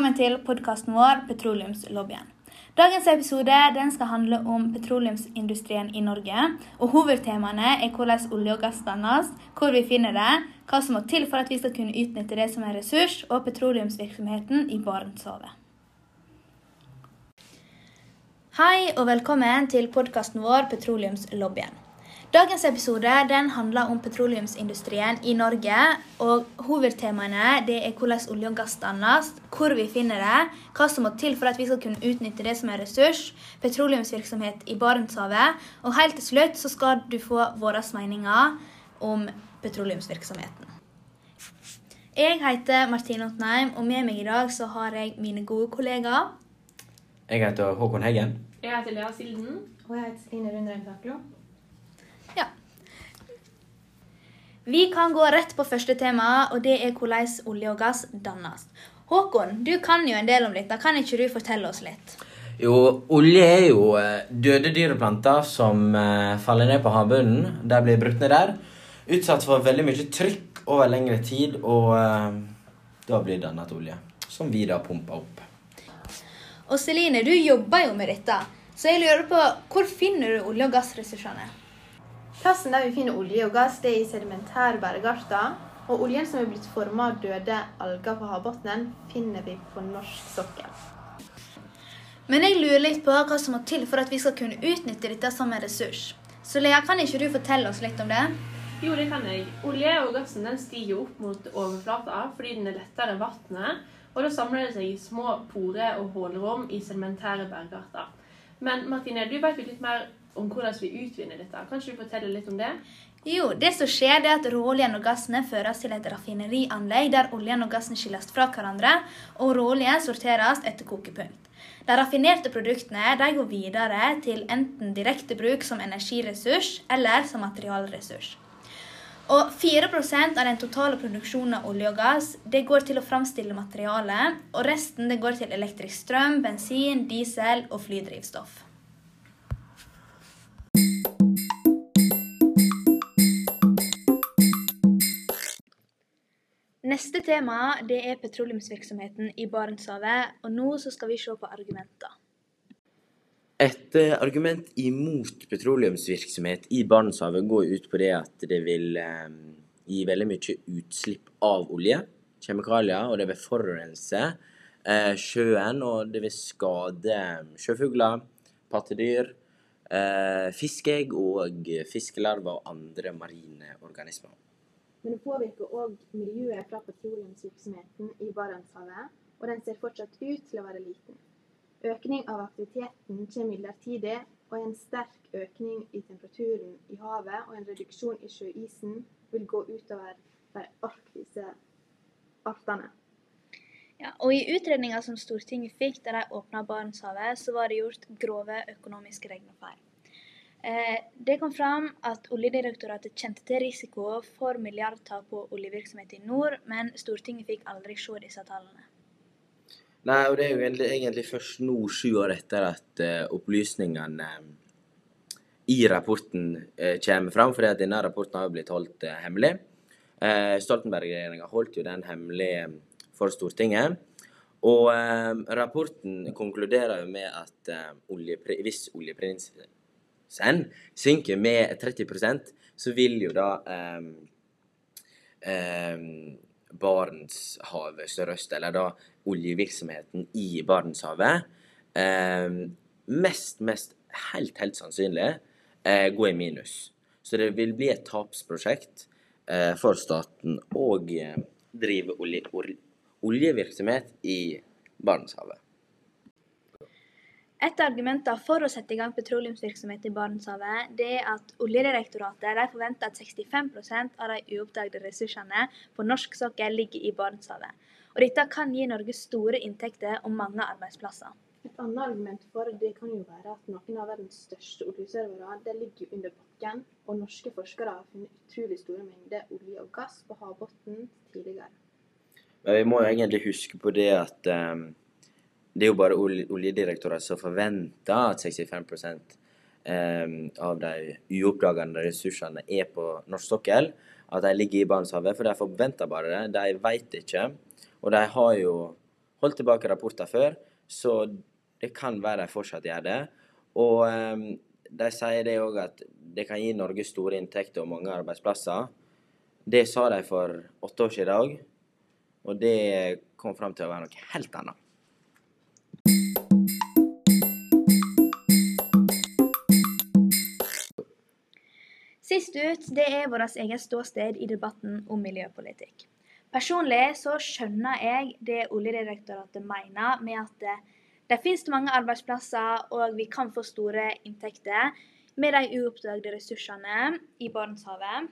velkommen til podkasten vår Petroleumslobbyen. Dagens episode skal handle om petroleumsindustrien i Norge. og Hovedtemaene er hvordan olje og gass dannes, hvor vi finner det, hva som må til for at vi skal kunne utnytte det som en ressurs, og petroleumsvirksomheten i Barentshavet. Hei og velkommen til podkasten vår Petroleumslobbyen. Dagens episode den handler om petroleumsindustrien i Norge. og Hovedtemaene det er hvordan olje og gass dannes, hvor vi finner det, hva som må til for at vi skal kunne utnytte det som er ressurs, petroleumsvirksomhet i Barentshavet, og helt til slutt så skal du få våre meninger om petroleumsvirksomheten. Jeg heter Martine Otnheim, og med meg i dag så har jeg mine gode kollegaer. Jeg heter Håkon Heggen. Jeg heter Lea Silden. Og jeg heter Stine Rundreim Taklo. Ja. Vi kan gå rett på første tema, og det er hvordan olje og gass dannes. Håkon, du kan jo en del om dette. Kan ikke du fortelle oss litt? Jo, olje er jo eh, døde dyr og planter som eh, faller ned på havbunnen. De blir brutt ned der. Utsatt for veldig mye trykk over lengre tid, og eh, da blir det dannet olje. Som vi da pumper opp. Og Celine, du jobber jo med dette. Så jeg lurer på, hvor finner du olje- og gassressursene? Plassen der vi finner olje og gass, det er i sedimentære bergarter. Og oljen som er blitt forma av døde alger på havbunnen, finner vi på norsk sokkel. Men jeg lurer litt på hva som må til for at vi skal kunne utnytte dette som en ressurs. Så Lea, kan ikke du fortelle oss litt om det? Jo, det kan jeg. Olje og gassen den stiger opp mot overflata fordi den er lettere enn vannet. Og da samler det seg i små porer og hullrom i sedimentære bergarter. Men Martine, du vet jo litt mer om hvordan vi utvinner dette. Kan du fortelle litt om det? Jo, det som skjer, er at råoljen og gassene føres til et raffinerianlegg der oljen og gassen skilles fra hverandre, og råoljen sorteres etter kokepunkt. De raffinerte produktene de går videre til enten direkte bruk som energiressurs eller som materialressurs. Og 4% av den totale produksjonen av olje og gass det går til å framstille materialet, og resten det går til elektrisk strøm, bensin, diesel og flydrivstoff. Neste tema det er petroleumsvirksomheten i Barentshavet, og nå så skal vi se på argumenter. Et eh, argument imot petroleumsvirksomhet i Barentshavet går ut på det at det vil eh, gi veldig mye utslipp av olje, kjemikalier, og det vil forurense eh, sjøen, og det vil skade sjøfugler, pattedyr, fiskeegg og fiskelarver og andre marine organismer. Men det påvirker òg miljøet fra petroleumsvirksomheten i Barentshavet, og den ser fortsatt ut til å være liten. Økning av aktiviteten kommer midlertidig, og en sterk økning i temperaturen i havet og en reduksjon i sjøisen vil gå utover de arktiske artene. Ja, og I utredninga som Stortinget fikk da de åpna Barentshavet, så var det gjort grove økonomiske regnefeil. Eh, det kom fram at Oljedirektoratet kjente til risiko for milliardtap på oljevirksomhet i nord, men Stortinget fikk aldri se disse tallene. Nei, og det er jo egentlig, først nå, sju år etter at uh, opplysningene uh, i rapporten kommer fram, fordi at denne rapporten har blitt holdt hemmelig. Stoltenberg-regjeringa holdt jo den hemmelig for Stortinget. Og rapporten konkluderer jo med at oljepri hvis oljeprisen synker med 30% så vil jo da um, um, Barentshavet sørøst, eller da oljevirksomheten i Barentshavet, um, mest, mest helt, helt sannsynlig uh, gå i minus. Så det vil bli et tapsprosjekt uh, for staten å uh, drive olje, oljevirksomhet i Barentshavet. Et av argumentene for å sette i gang petroleumsvirksomhet i Barentshavet, det er at Oljedirektoratet de forventer at 65% av de uoppdagede ressursene på norsk sokkel ligger i Barentshavet. Og dette kan gi Norge store inntekter og mange arbeidsplasser. Et annet argument for det kan jo være at noen av verdens største oljeservere ligger under bakken, og norske forskere har funnet utrolig store mengder olje og gass på havbunnen tidligere. Men vi må jo egentlig huske på det at um det er jo bare Oljedirektoratet som forventer at 65% ehm, av de uoppdagede ressursene er på norsk sokkel. At de ligger i Barentshavet. For de forventer bare det. De vet ikke. Og de har jo holdt tilbake rapporter før, så det kan være de fortsatt gjør det. Og um, de sier det òg at det kan gi Norge store inntekter og mange arbeidsplasser. Det sa de for åtte år siden i dag, og det kom fram til å være noe helt annet. Sist ut det er vårt eget ståsted i debatten om miljøpolitikk. Personlig så skjønner jeg det Oljedirektoratet mener med at det, det finnes mange arbeidsplasser og vi kan få store inntekter med de uoppdagede ressursene i Barentshavet.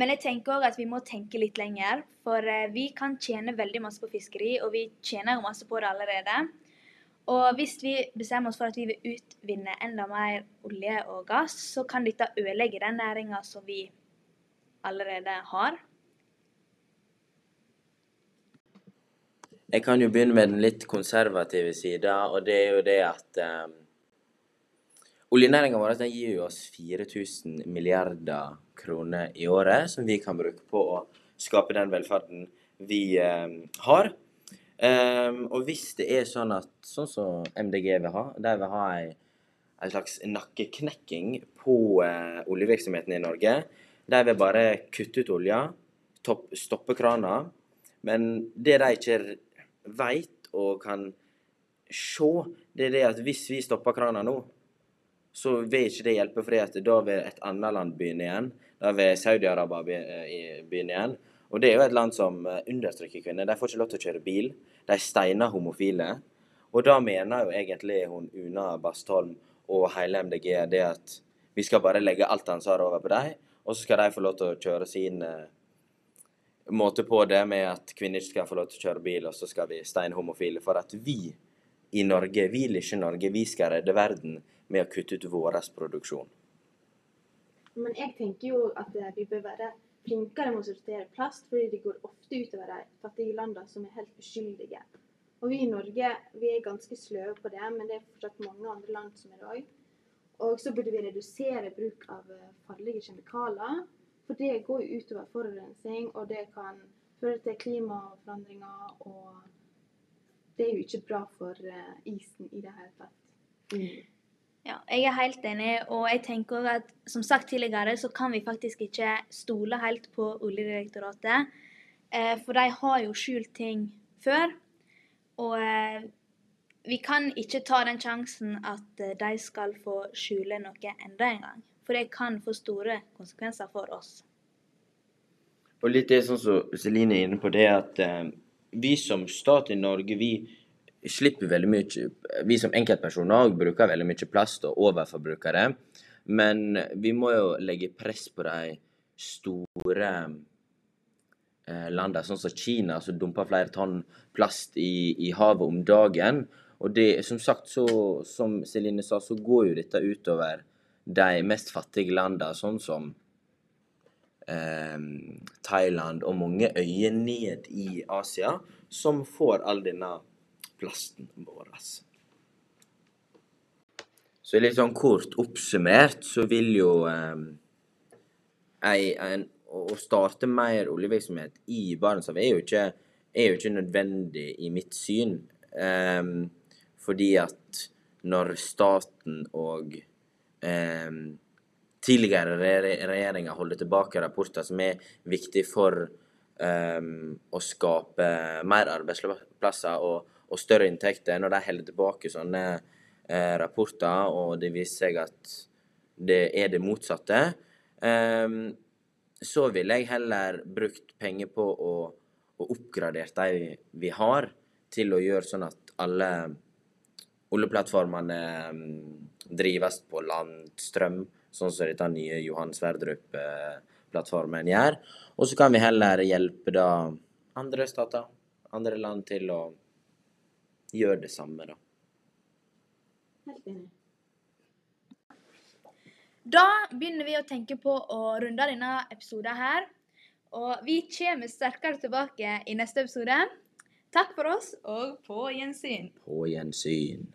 Men jeg tenker òg at vi må tenke litt lenger, for eh, vi kan tjene veldig masse på fiskeri, og vi tjener jo masse på det allerede. Og hvis vi bestemmer oss for at vi vil utvinne enda mer olje og gass, så kan dette ødelegge den næringa som vi allerede har. Jeg kan jo begynne med den litt konservative sida, og det er jo det at um, Oljenæringa vår gir jo oss 4000 milliarder kroner i året, som vi kan bruke på å skape den velferden vi um, har. Um, og hvis det er sånn at sånn som MDG vil ha, de vil ha ei, ei slags nakkeknekking på uh, oljevirksomheten i Norge. De vil bare kutte ut olja, topp, stoppe krana. Men det de ikke veit og kan se, det er det at hvis vi stopper krana nå, så vil ikke det hjelpe, for da vil et annet land begynne igjen. Da vil Saudi-Arabia eh, begynne igjen. Og det er jo et land som eh, undertrykker kvinner. De får ikke lov til å kjøre bil. De steiner homofile. Og da mener jo egentlig hun Una Bastholm og hele MDG det at vi skal bare legge alt ansvaret over på dem, og så skal de få lov til å kjøre sin uh, måte på det med at kvinner ikke skal få lov til å kjøre bil, og så skal vi steine homofile. For at vi i Norge, vi lille Norge, vi skal redde verden med å kutte ut vår produksjon. Men jeg tenker jo at eh, vi bør være flinkere med å sortere plast, fordi det går ofte utover de fattige landene som er helt uskyldige. Og vi i Norge vi er ganske sløve på det, men det er fortsatt mange andre land som er det òg. Og så burde vi redusere bruk av eh, farlige kjemikalier. For det går jo utover forurensning, og det kan føre til klimaforandringer. Og det er jo ikke bra for eh, isen i det hele tatt. Mm. Ja, jeg er helt enig, og jeg tenker at som sagt tidligere, så kan vi faktisk ikke stole helt på Oljedirektoratet. Eh, for de har jo skjult ting før. Og eh, vi kan ikke ta den sjansen at eh, de skal få skjule noe enda en gang. For det kan få store konsekvenser for oss. Og litt det sånn som Celine er inne på, det at eh, vi som stat i Norge, vi slipper veldig mye Vi som enkeltpersoner bruker veldig mye plast og overforbruker det. Men vi må jo legge press på de store eh, landene, sånn som Kina, som dumper flere tonn plast i, i, havet om dagen. Og det, som sagt, så, som Celine sa, så går jo dette utover de mest fattige landene, sånn som eh, Thailand og mange øyer ned i Asia, som får all denne plasten vår. Så litt sånn kort oppsummert så vil jo eh, en, å starte mer oljevirksomhet i Barentshavet er, jo ikke, er jo ikke nødvendig i mitt syn. Eh, fordi at når staten og eh, tidligere regjeringer holder tilbake rapporter som er viktige for eh, å skape mer arbeidsplasser og og større inntekter når de holder tilbake sånne eh, rapporter, og det viser seg at det er det motsatte. Eh, så ville jeg heller brukt penger på å, å oppgradere de vi har, til å gjøre sånn at alle oljeplattformene um, drives på landstrøm, sånn som dette nye Johan Sverdrup-plattformen gjør. Og så kan vi heller hjelpe da andre stater, andre land, til å gjør det samme, da. Helt enig. Da begynner vi å tenke på å runde denne episoden her. Og vi kommer sterkere tilbake i neste episode. Takk for oss, og på gjensyn. På gjensyn.